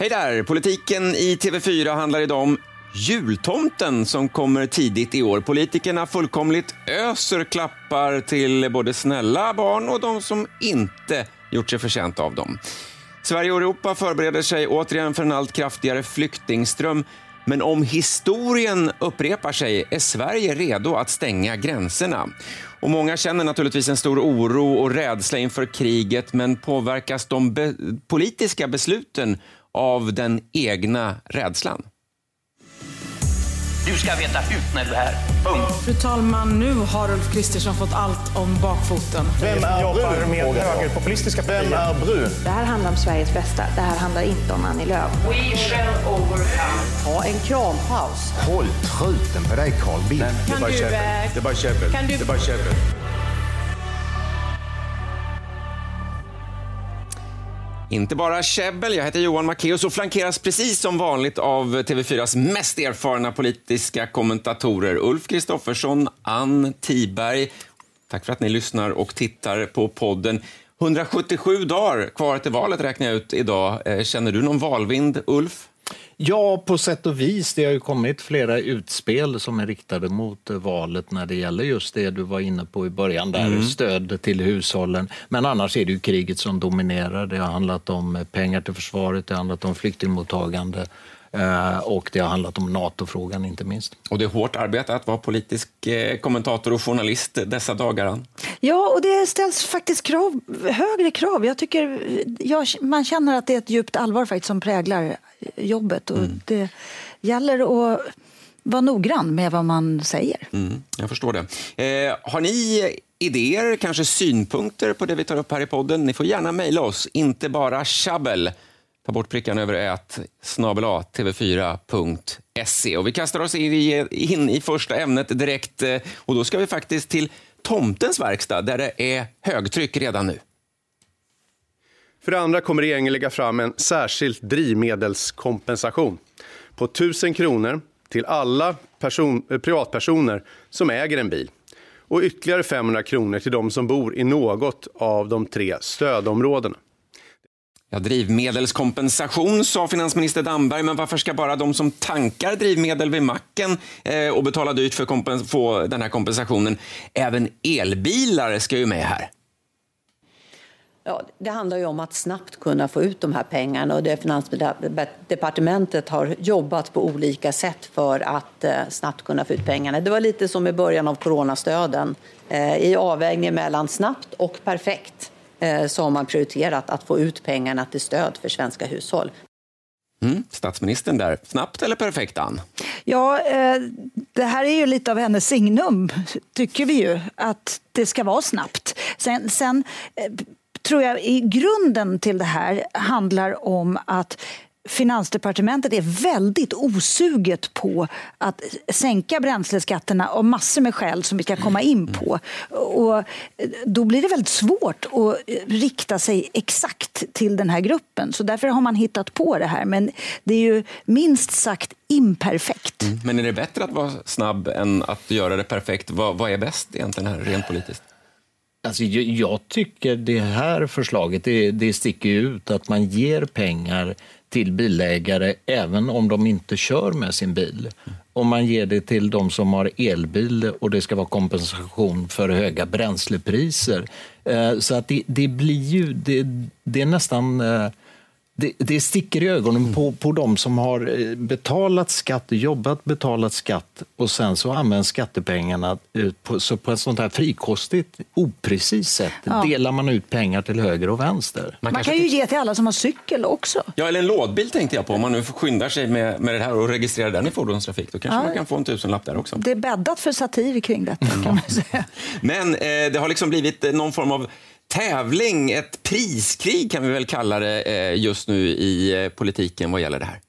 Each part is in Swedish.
Hej där! Politiken i TV4 handlar idag om jultomten som kommer tidigt i år. Politikerna fullkomligt öser klappar till både snälla barn och de som inte gjort sig förtjänta av dem. Sverige och Europa förbereder sig återigen för en allt kraftigare flyktingström. Men om historien upprepar sig är Sverige redo att stänga gränserna. Och många känner naturligtvis en stor oro och rädsla inför kriget men påverkas de be politiska besluten av den egna rädslan? Du ska veta hut när du är här. Punkt. Fru talman, nu har Ulf Kristersson fått allt om bakfoten. Vem är jobbar med högerpopulistiska partier? Vem är brun? Det här handlar om Sveriges bästa. Det här handlar inte om Annie Lööf. We shall overcome. Ha en krampaus. Håll truten på dig, Carl Bildt. Det är bara käbbel. Det är bara käbbel. Det är bara käbbel. Inte bara käbbel, jag heter Johan Macéus och flankeras precis som vanligt av TV4s mest erfarna politiska kommentatorer Ulf Kristoffersson, Ann Tiberg. Tack för att ni lyssnar och tittar på podden. 177 dagar kvar till valet räknar jag ut idag. Eh, känner du någon valvind, Ulf? Ja, på sätt och vis. Det har ju kommit flera utspel som är riktade mot valet när det gäller just det du var inne på i början, där mm. stöd till hushållen. Men annars är det ju kriget som dominerar. Det har handlat om pengar till försvaret, det har handlat om flyktingmottagande eh, och det har handlat om NATO-frågan inte minst. Och det är hårt arbete att vara politisk eh, kommentator och journalist dessa dagar. Ja, och det ställs faktiskt krav, högre krav. Jag tycker, jag, man känner att det är ett djupt allvar faktiskt som präglar jobbet. Och mm. Det gäller att vara noggrann med vad man säger. Mm, jag förstår det. Eh, har ni idéer, kanske synpunkter på det vi tar upp här i podden? Ni får gärna mejla oss, inte bara tjabbel. Ta bort prickarna över ät, snabel tv4.se. Och vi kastar oss in i första ämnet direkt eh, och då ska vi faktiskt till tomtens verkstad där det är högtryck redan nu. För det andra kommer regeringen lägga fram en särskild drivmedelskompensation på 1000 kronor till alla person, eh, privatpersoner som äger en bil och ytterligare 500 kronor till de som bor i något av de tre stödområdena. Ja, drivmedelskompensation sa finansminister Damberg, men varför ska bara de som tankar drivmedel vid macken eh, och betalar dyrt för att få den här kompensationen? Även elbilar ska ju med här. Ja, det handlar ju om att snabbt kunna få ut de här pengarna och det Finansdepartementet har jobbat på olika sätt för att eh, snabbt kunna få ut pengarna. Det var lite som i början av coronastöden. Eh, I avvägningen mellan snabbt och perfekt så har man prioriterat att få ut pengarna till stöd för svenska hushåll. Mm, statsministern där. Snabbt eller perfekt, Ann? Ja, eh, det här är ju lite av hennes signum, tycker vi ju. Att det ska vara snabbt. Sen, sen eh, tror jag i grunden till det här handlar om att Finansdepartementet är väldigt osuget på att sänka bränsleskatterna av massor med skäl som vi ska komma in på. Och då blir det väldigt svårt att rikta sig exakt till den här gruppen. Så därför har man hittat på det här. Men det är ju minst sagt imperfekt. Mm. Men är det bättre att vara snabb än att göra det perfekt? Vad, vad är bäst egentligen här, rent politiskt? Alltså, jag tycker det här förslaget det, det sticker ut att man ger pengar till bilägare även om de inte kör med sin bil. Om man ger det till de som har elbil och det ska vara kompensation för höga bränslepriser. Eh, så att det, det blir ju, det, det är nästan eh, det, det sticker i ögonen mm. på, på de som har eh, betalat skatt, jobbat, betalat skatt och sen så används skattepengarna eh, på, så på ett sånt här frikostigt, oprecist sätt ja. delar man ut pengar till höger och vänster. Man, man kan ju ge till alla som har cykel också. Ja, eller en lådbil tänkte jag på. Om man nu skyndar sig med, med det här och registrerar den i fordonstrafik, då kanske ja. man kan få en tusenlapp där också. Det är bäddat för satir kring detta, kan man säga. Men eh, det har liksom blivit någon form av tävling, ett priskrig kan vi väl kalla det eh, just nu i eh, politiken vad gäller det här.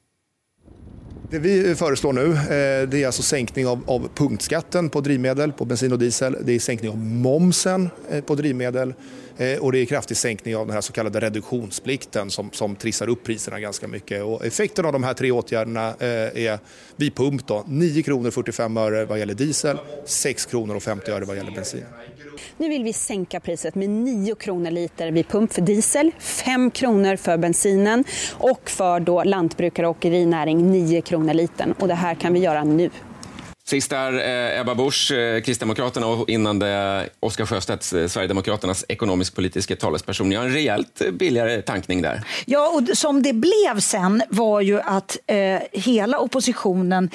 Det vi föreslår nu eh, det är alltså sänkning av, av, punktskatten på drivmedel, på bensin och diesel. Det är sänkning av momsen eh, på drivmedel. Eh, och det är kraftig sänkning av den här så kallade reduktionsplikten som, som trissar upp priserna ganska mycket. Och effekten av de här tre åtgärderna är vid pump då, 9 kronor 45 öre vad gäller diesel, 6 kronor och 50 öre vad gäller bensin. Nu vill vi sänka priset med 9 kronor liter vid pump för diesel, 5 kronor för bensinen och för då lantbrukare och åkerinäring 9 kronor litern. Och det här kan vi göra nu. Sist är eh, Ebba Busch, eh, Kristdemokraterna och innan det Oskar Sjöstedt, eh, Sverigedemokraternas ekonomisk-politiska talesperson. Ni har en rejält billigare tankning där. Ja, och som det blev sen var ju att eh, hela oppositionen,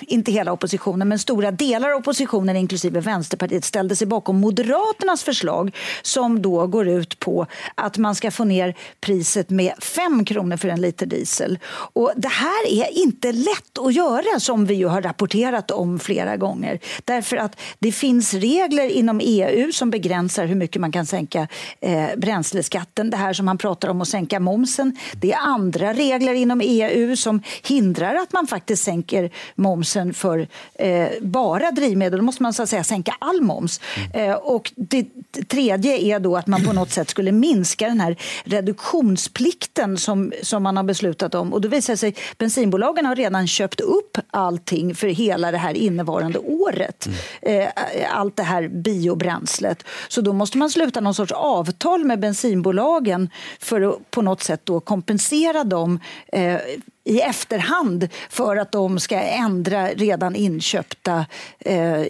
inte hela oppositionen, men stora delar av oppositionen inklusive Vänsterpartiet ställde sig bakom Moderaternas förslag som då går ut på att man ska få ner priset med 5 kronor för en liter diesel. Och det här är inte lätt att göra som vi ju har rapporterat om flera gånger. Därför att det finns regler inom EU som begränsar hur mycket man kan sänka eh, bränsleskatten. Det här som man pratar om att sänka momsen. Det är andra regler inom EU som hindrar att man faktiskt sänker momsen för eh, bara drivmedel. Då måste man så att säga sänka all moms. Eh, och det tredje är då att man på något sätt skulle minska den här reduktionsplikten som, som man har beslutat om. Och då visar det sig bensinbolagen har redan köpt upp allting för hela det här innevarande året. Mm. Allt det här biobränslet. Så då måste man sluta någon sorts avtal med bensinbolagen för att på något sätt då kompensera dem eh, i efterhand för att de ska ändra redan inköpta eh,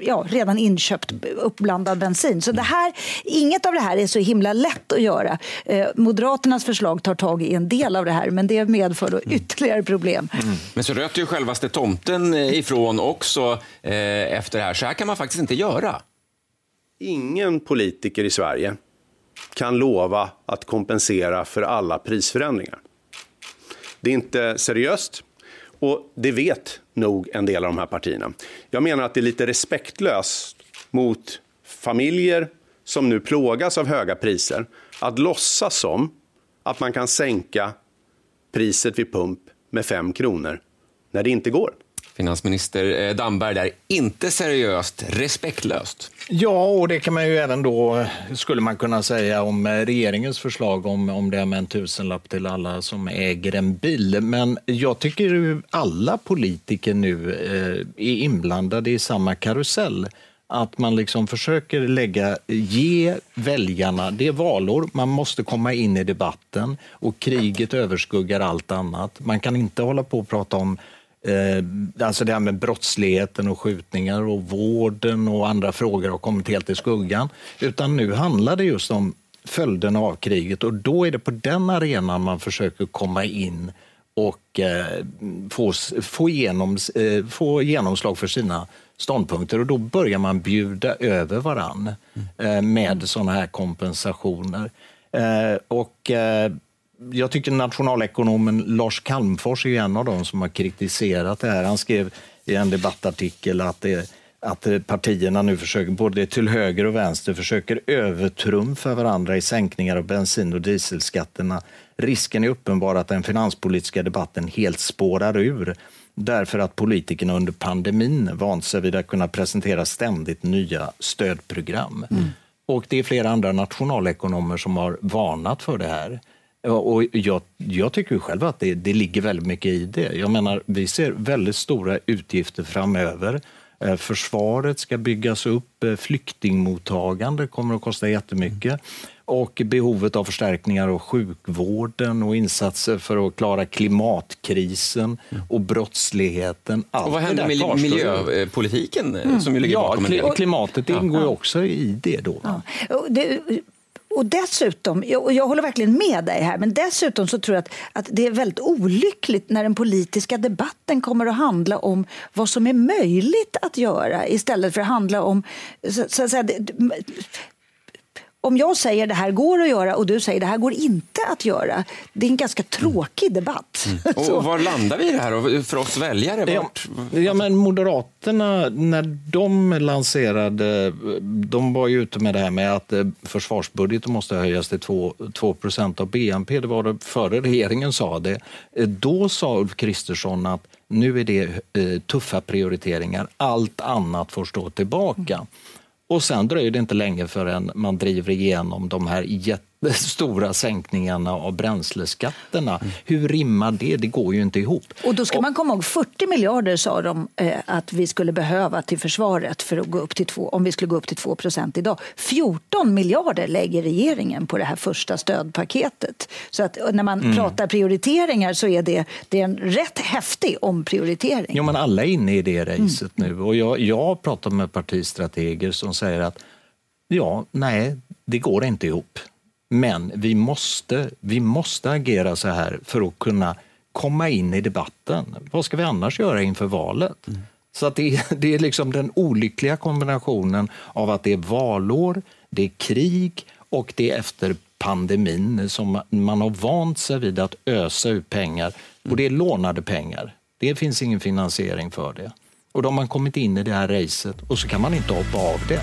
ja, redan inköpt uppblandad bensin. Så det här, inget av det här är så himla lätt att göra. Eh, Moderaternas förslag tar tag i en del av det här men det medför då mm. ytterligare problem. Mm. Men så röt ju självaste tomten eh, ifrån också eh, efter det här. Så här kan man faktiskt inte göra. Ingen politiker i Sverige kan lova att kompensera för alla prisförändringar. Det är inte seriöst och det vet nog en del av de här partierna. Jag menar att det är lite respektlöst mot familjer som nu plågas av höga priser att låtsas som att man kan sänka priset vid pump med 5 kronor när det inte går. Finansminister eh, Damberg där, inte seriöst, respektlöst. Ja, och det kan man ju även då, skulle man kunna säga om eh, regeringens förslag om, om det med en tusenlapp till alla som äger en bil. Men jag tycker alla politiker nu eh, är inblandade i samma karusell att man liksom försöker lägga, ge väljarna, det är valår, man måste komma in i debatten och kriget överskuggar allt annat. Man kan inte hålla på och prata om Eh, alltså det här med brottsligheten och skjutningar och vården och andra frågor har kommit helt i skuggan. Utan nu handlar det just om följderna av kriget och då är det på den arenan man försöker komma in och eh, få, få, genom, eh, få genomslag för sina ståndpunkter och då börjar man bjuda över varann eh, med sådana här kompensationer. Och jag tycker nationalekonomen Lars Calmfors är en av dem som har kritiserat det här. Han skrev i en debattartikel att, det, att partierna nu försöker, både till höger och vänster, försöker övertrumfa varandra i sänkningar av bensin och dieselskatterna. Risken är uppenbar att den finanspolitiska debatten helt spårar ur därför att politikerna under pandemin vant sig vid att kunna presentera ständigt nya stödprogram. Mm. Och det är flera andra nationalekonomer som har varnat för det här. Och jag, jag tycker själv att det, det ligger väldigt mycket i det. Jag menar, vi ser väldigt stora utgifter framöver. Eh, försvaret ska byggas upp, eh, flyktingmottagande kommer att kosta jättemycket och behovet av förstärkningar av sjukvården och insatser för att klara klimatkrisen och brottsligheten. Allt och vad händer med miljöpolitiken mm. som ju ligger ja, bakom Klimatet ingår ju också i det. då. Ja. Det, och dessutom, och jag håller verkligen med dig här, men dessutom så tror jag att, att det är väldigt olyckligt när den politiska debatten kommer att handla om vad som är möjligt att göra istället för att handla om så, så att säga, om jag säger det här går att göra och du säger det här går inte att göra, det är en ganska tråkig debatt. Mm. Och var landar vi i det här för oss väljare? Vart... Ja, ja, men Moderaterna, när de lanserade, de var ju ute med det här med att eh, försvarsbudgeten måste höjas till 2, 2 av BNP, det var det före regeringen sa det. Eh, då sa Ulf Kristersson att nu är det eh, tuffa prioriteringar, allt annat får stå tillbaka. Och sen dröjer det inte länge förrän man driver igenom de här jättestora sänkningarna av bränsleskatterna. Mm. Hur rimmar det? Det går ju inte ihop. Och då ska och, man komma ihåg 40 miljarder sa de eh, att vi skulle behöva till försvaret för att gå upp till två, om vi skulle gå upp till 2 procent idag. 14 miljarder lägger regeringen på det här första stödpaketet. Så att när man mm. pratar prioriteringar så är det, det är en rätt häftig omprioritering. Jo, men alla är inne i det racet mm. nu och jag, jag pratar med partistrateger som säger att ja, nej, det går inte ihop. Men vi måste, vi måste agera så här för att kunna komma in i debatten. Vad ska vi annars göra inför valet? Mm. Så att det, är, det är liksom den olyckliga kombinationen av att det är valår, det är krig och det är efter pandemin som man har vant sig vid att ösa ut pengar. Och det är lånade pengar. Det finns ingen finansiering för det. Och då har man kommit in i det här racet och så kan man inte hoppa av det.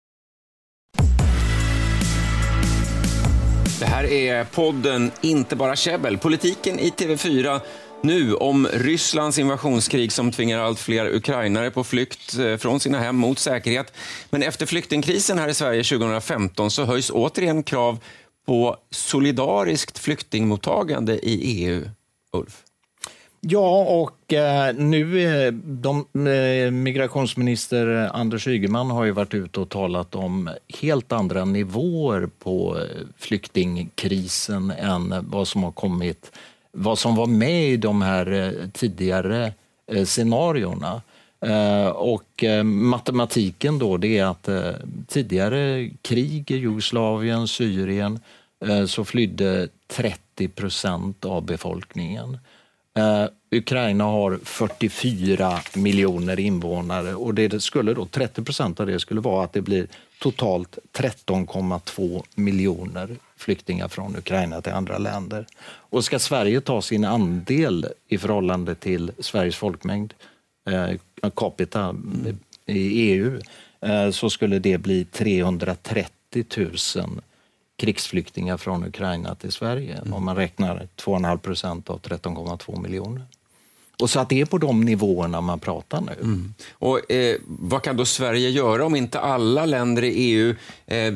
Det här är podden Inte bara käbbel, politiken i TV4 nu om Rysslands invasionskrig som tvingar allt fler ukrainare på flykt eh, från sina hem mot säkerhet. Men efter flyktingkrisen här i Sverige 2015 så höjs återigen krav på solidariskt flyktingmottagande i EU. Ulf? Ja, och eh, nu eh, de, eh, migrationsminister Anders Ygeman har ju varit ute och talat om helt andra nivåer på eh, flyktingkrisen än vad som har kommit, vad som var med i de här eh, tidigare scenarierna. Och matematiken då, det är att tidigare krig i Jugoslavien, Syrien, så flydde 30 procent av befolkningen. Uh, Ukraina har 44 miljoner invånare och det skulle då, 30 procent av det skulle vara att det blir totalt 13,2 miljoner flyktingar från Ukraina till andra länder. Och ska Sverige ta sin andel i förhållande till Sveriges folkmängd, eh, capita mm. i EU, eh, så skulle det bli 330 000 krigsflyktingar från Ukraina till Sverige mm. om man räknar 2,5 procent av 13,2 miljoner. Och så att det är på de nivåerna man pratar nu. Mm. Och eh, Vad kan då Sverige göra om inte alla länder i EU eh,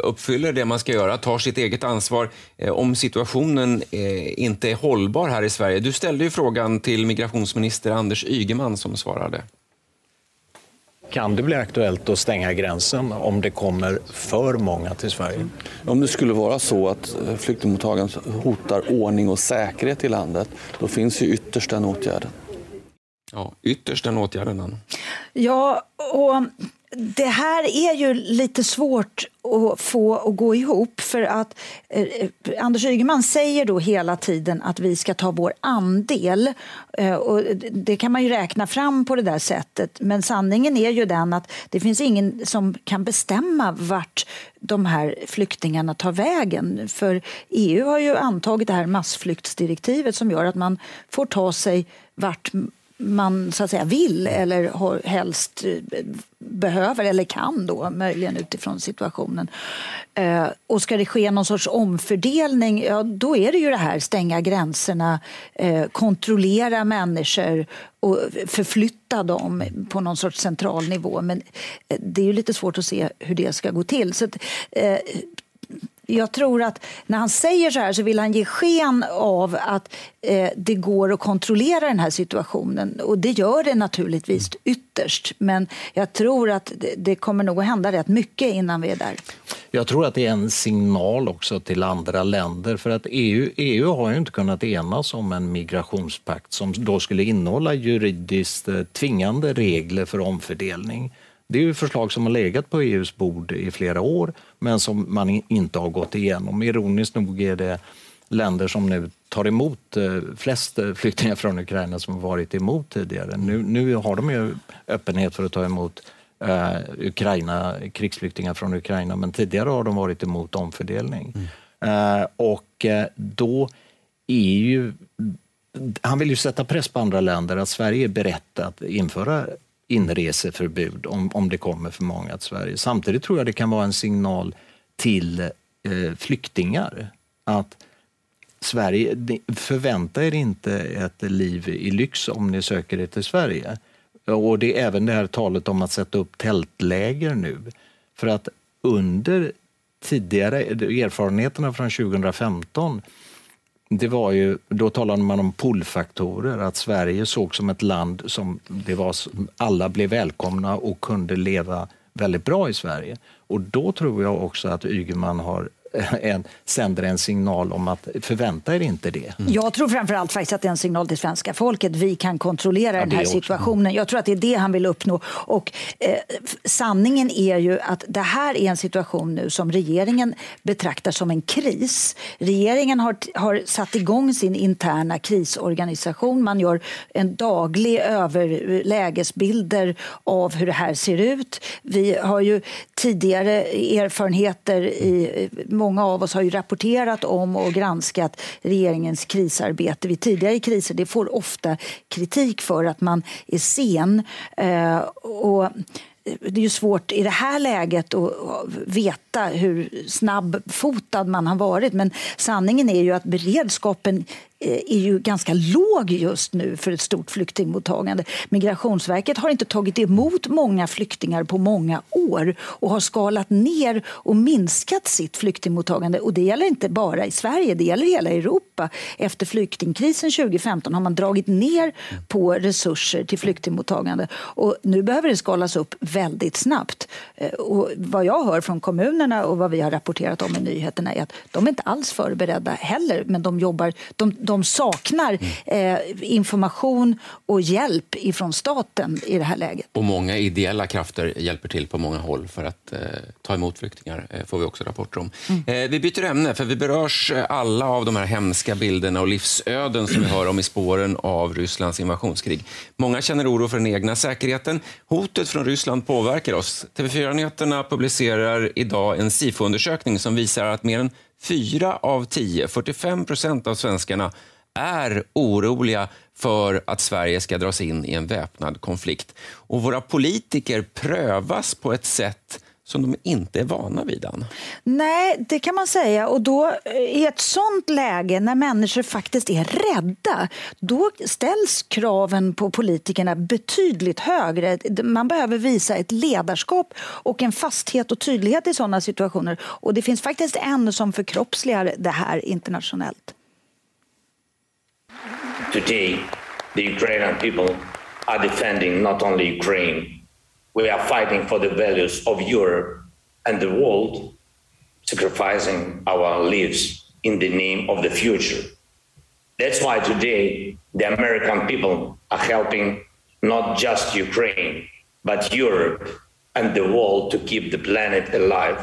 uppfyller det man ska göra, tar sitt eget ansvar, eh, om situationen eh, inte är hållbar här i Sverige? Du ställde ju frågan till migrationsminister Anders Ygeman som svarade. Kan det bli aktuellt att stänga gränsen om det kommer för många till Sverige? Om det skulle vara så att flyktingmottagandet hotar ordning och säkerhet i landet, då finns ju ytterst den åtgärden. Ja, ytterst den åtgärden. Ja, och det här är ju lite svårt att få att gå ihop för att eh, Anders Ygeman säger då hela tiden att vi ska ta vår andel. Eh, och det kan man ju räkna fram på det där sättet. Men sanningen är ju den att det finns ingen som kan bestämma vart de här flyktingarna tar vägen. För EU har ju antagit det här massflyktsdirektivet som gör att man får ta sig vart man så att säga vill eller helst eh, behöver eller kan då möjligen utifrån situationen. Eh, och ska det ske någon sorts omfördelning, ja då är det ju det här stänga gränserna, eh, kontrollera människor och förflytta dem på någon sorts central nivå. Men eh, det är ju lite svårt att se hur det ska gå till. Så att, eh, jag tror att när han säger så här så vill han ge sken av att eh, det går att kontrollera den här situationen. Och det gör det naturligtvis ytterst. Men jag tror att det, det kommer nog att hända rätt mycket innan vi är där. Jag tror att det är en signal också till andra länder för att EU, EU har ju inte kunnat enas om en migrationspakt som då skulle innehålla juridiskt eh, tvingande regler för omfördelning. Det är ju förslag som har legat på EUs bord i flera år men som man inte har gått igenom. Ironiskt nog är det länder som nu tar emot eh, flest eh, flyktingar från Ukraina som har varit emot tidigare. Nu, nu har de ju öppenhet för att ta emot eh, Ukraina, krigsflyktingar från Ukraina, men tidigare har de varit emot omfördelning. Mm. Eh, och eh, då är ju... Han vill ju sätta press på andra länder att Sverige är berett att införa inreseförbud om, om det kommer för många till Sverige. Samtidigt tror jag det kan vara en signal till eh, flyktingar att Sverige, förvänta er inte ett liv i lyx om ni söker er till Sverige. Och det är även det här talet om att sätta upp tältläger nu. För att under tidigare erfarenheterna från 2015 det var ju, då talade man om pullfaktorer, att Sverige såg som ett land som det var, alla blev välkomna och kunde leva väldigt bra i Sverige. Och då tror jag också att Ygeman har en, sänder en signal om att förvänta er inte det. Mm. Jag tror framförallt faktiskt att det är en signal till svenska folket. Vi kan kontrollera ja, den här situationen. Jag tror att det är det han vill uppnå. Och eh, sanningen är ju att det här är en situation nu som regeringen betraktar som en kris. Regeringen har, har satt igång sin interna krisorganisation. Man gör en daglig över lägesbilder av hur det här ser ut. Vi har ju tidigare erfarenheter i många av oss har ju rapporterat om och granskat regeringens krisarbete vid tidigare kriser. Det får ofta kritik för att man är sen. Eh, och det är ju svårt i det här läget att veta hur snabbfotad man har varit. Men sanningen är ju att beredskapen Eh, är ju ganska låg just nu för ett stort flyktingmottagande. Migrationsverket har inte tagit emot många flyktingar på många år och har skalat ner och minskat sitt flyktingmottagande. Och det gäller inte bara i Sverige, det gäller hela Europa. Efter flyktingkrisen 2015 har man dragit ner på resurser till flyktingmottagande och nu behöver det skalas upp väldigt snabbt. Eh, och vad jag hör från kommunerna och vad vi har rapporterat om i nyheterna är att de är inte alls förberedda heller, men de jobbar de, de saknar eh, information och hjälp ifrån staten i det här läget. Och många ideella krafter hjälper till på många håll för att eh, ta emot flyktingar, eh, får vi också rapporter om. Mm. Eh, vi byter ämne, för vi berörs eh, alla av de här hemska bilderna och livsöden som vi hör om i spåren av Rysslands invasionskrig. Många känner oro för den egna säkerheten. Hotet från Ryssland påverkar oss. TV4-nyheterna publicerar idag en SIFO-undersökning som visar att mer än Fyra av tio, 45 procent av svenskarna, är oroliga för att Sverige ska dras in i en väpnad konflikt. Och våra politiker prövas på ett sätt som de inte är vana vid? Anna. Nej, det kan man säga. Och då, eh, I ett sånt läge, när människor faktiskt är rädda, då ställs kraven på politikerna betydligt högre. Man behöver visa ett ledarskap och en fasthet och tydlighet i sådana situationer. Och Det finns faktiskt en som förkroppsligar det här internationellt. Today, the Ukrainian people are defending not only Ukraine we are fighting for the values of Europe and the world, sacrificing our lives in the name of the future. That's why today the American people are helping not just Ukraine, but Europe and the world to keep the planet alive.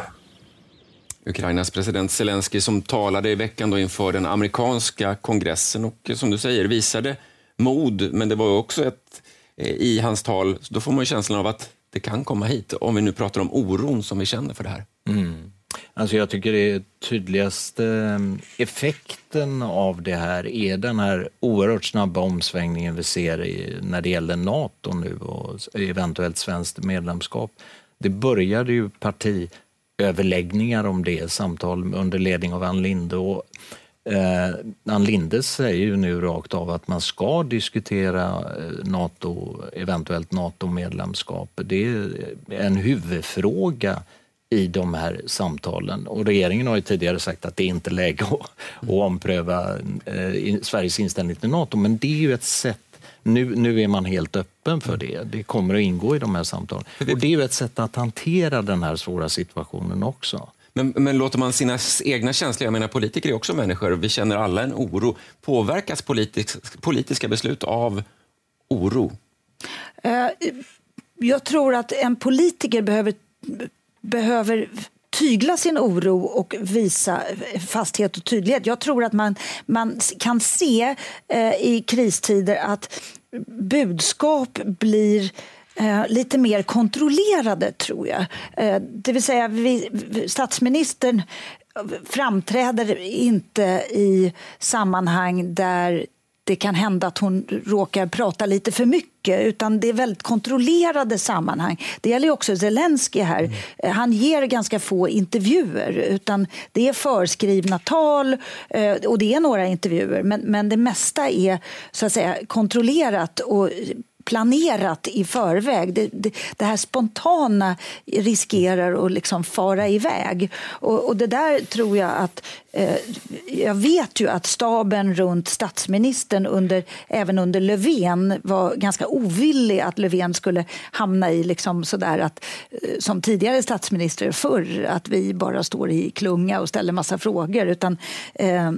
Ukrainas president Zelensky som talade i veckan då inför den amerikanska kongressen och eh, som du säger visade mod, men det var också ett eh, i hans tal, då får man ju känslan av att det kan komma hit, om vi nu pratar om oron som vi känner för det här? Mm. Alltså jag tycker det tydligaste mm, effekten av det här är den här oerhört snabba omsvängningen vi ser i, när det gäller Nato nu och eventuellt svenskt medlemskap. Det började ju partiöverläggningar om det, samtal under ledning av Ann Linde och Eh, Ann Linde säger ju nu rakt av att man ska diskutera eh, NATO, eventuellt NATO-medlemskap. Det är en huvudfråga i de här samtalen. Och regeringen har ju tidigare sagt att det inte är läge att, att ompröva eh, Sveriges inställning till NATO, men det är ju ett sätt nu, nu är man helt öppen för det. Det kommer att ingå i de här samtalen. Och det är ju ett sätt att hantera den här svåra situationen också. Men, men låter man sina egna känslor, jag menar politiker är också människor, vi känner alla en oro. Påverkas politisk, politiska beslut av oro? Eh, jag tror att en politiker behöver, behöver tygla sin oro och visa fasthet och tydlighet. Jag tror att man, man kan se eh, i kristider att budskap blir eh, lite mer kontrollerade, tror jag. Eh, det vill säga, vi, statsministern framträder inte i sammanhang där det kan hända att hon råkar prata lite för mycket utan det är väldigt kontrollerade sammanhang. Det gäller också Zelensky här. Mm. Han ger ganska få intervjuer utan det är förskrivna tal eh, och det är några intervjuer men, men det mesta är så att säga kontrollerat och planerat i förväg. Det, det, det här spontana riskerar att liksom fara iväg. Och, och det där tror jag att Eh, jag vet ju att staben runt statsministern under, även under Löfven var ganska ovillig att Löfven skulle hamna i liksom sådär att eh, som tidigare statsminister förr att vi bara står i klunga och ställer massa frågor utan eh,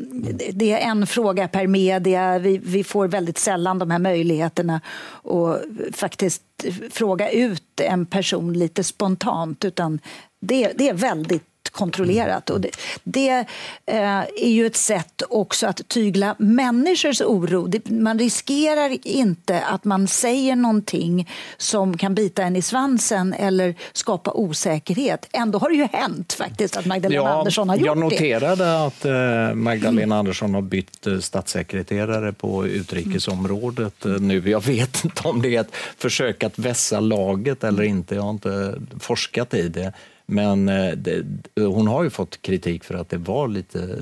det är en fråga per media. Vi, vi får väldigt sällan de här möjligheterna och och faktiskt fråga ut en person lite spontant utan det, det är väldigt kontrollerat. Och det, det eh, är ju ett sätt också att tygla människors oro. Man riskerar inte att man säger någonting som kan bita en i svansen eller skapa osäkerhet. Ändå har det ju hänt faktiskt att Magdalena ja, Andersson har gjort det. Jag noterade det. att eh, Magdalena. Andersson har bytt eh, statssekreterare på utrikesområdet nu. Jag vet inte om det är ett försök att vässa laget eller inte. Jag har inte forskat i det. Men eh, det, hon har ju fått kritik för att det var lite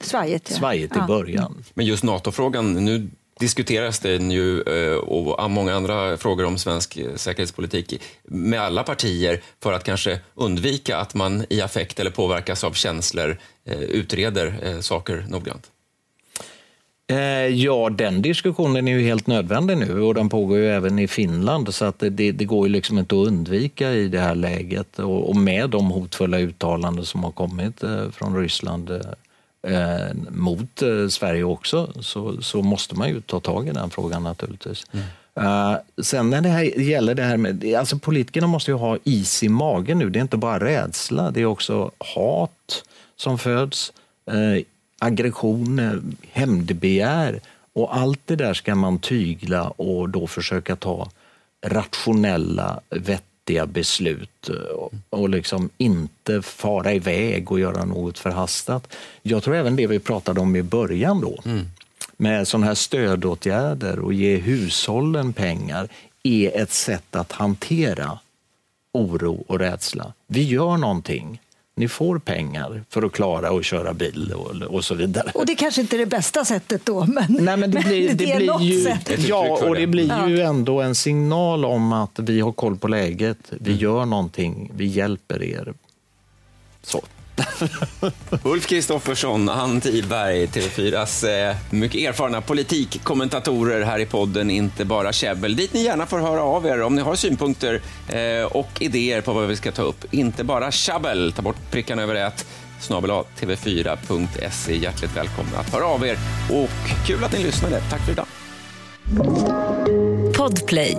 svajigt, ja. svajigt i början. Men just NATO-frågan, nu diskuteras det ju eh, och många andra frågor om svensk eh, säkerhetspolitik med alla partier för att kanske undvika att man i affekt eller påverkas av känslor utreder saker noggrant. Eh, ja, den diskussionen är ju helt nödvändig nu och den pågår ju även i Finland så att det, det går ju liksom inte att undvika i det här läget och, och med de hotfulla uttalanden som har kommit eh, från Ryssland eh, mot eh, Sverige också så, så måste man ju ta tag i den frågan naturligtvis. Mm. Uh, sen när det här gäller det här med, alltså politikerna måste ju ha is i magen nu. Det är inte bara rädsla, det är också hat som föds. Uh, aggressioner, hämndbegär och allt det där ska man tygla och då försöka ta rationella, vettiga beslut och liksom inte fara iväg och göra något förhastat. Jag tror även det vi pratade om i början då, mm. med sådana här stödåtgärder och ge hushållen pengar, är ett sätt att hantera oro och rädsla. Vi gör någonting ni får pengar för att klara att köra bil och, och så vidare. Och det kanske inte är det bästa sättet då, men, Nej, men det blir, men det, det blir ju, sätt. Ja, och det blir ja. ju ändå en signal om att vi har koll på läget, vi mm. gör någonting, vi hjälper er. Så. Ulf Kristoffersson, Ann Tiberg, TV4s eh, mycket erfarna politikkommentatorer här i podden Inte bara käbbel. Dit ni gärna får höra av er om ni har synpunkter eh, och idéer på vad vi ska ta upp. Inte bara käbbel, ta bort prickarna över ett snabel tv4.se. Hjärtligt välkomna att höra av er och kul att ni lyssnade. Tack för idag. Podplay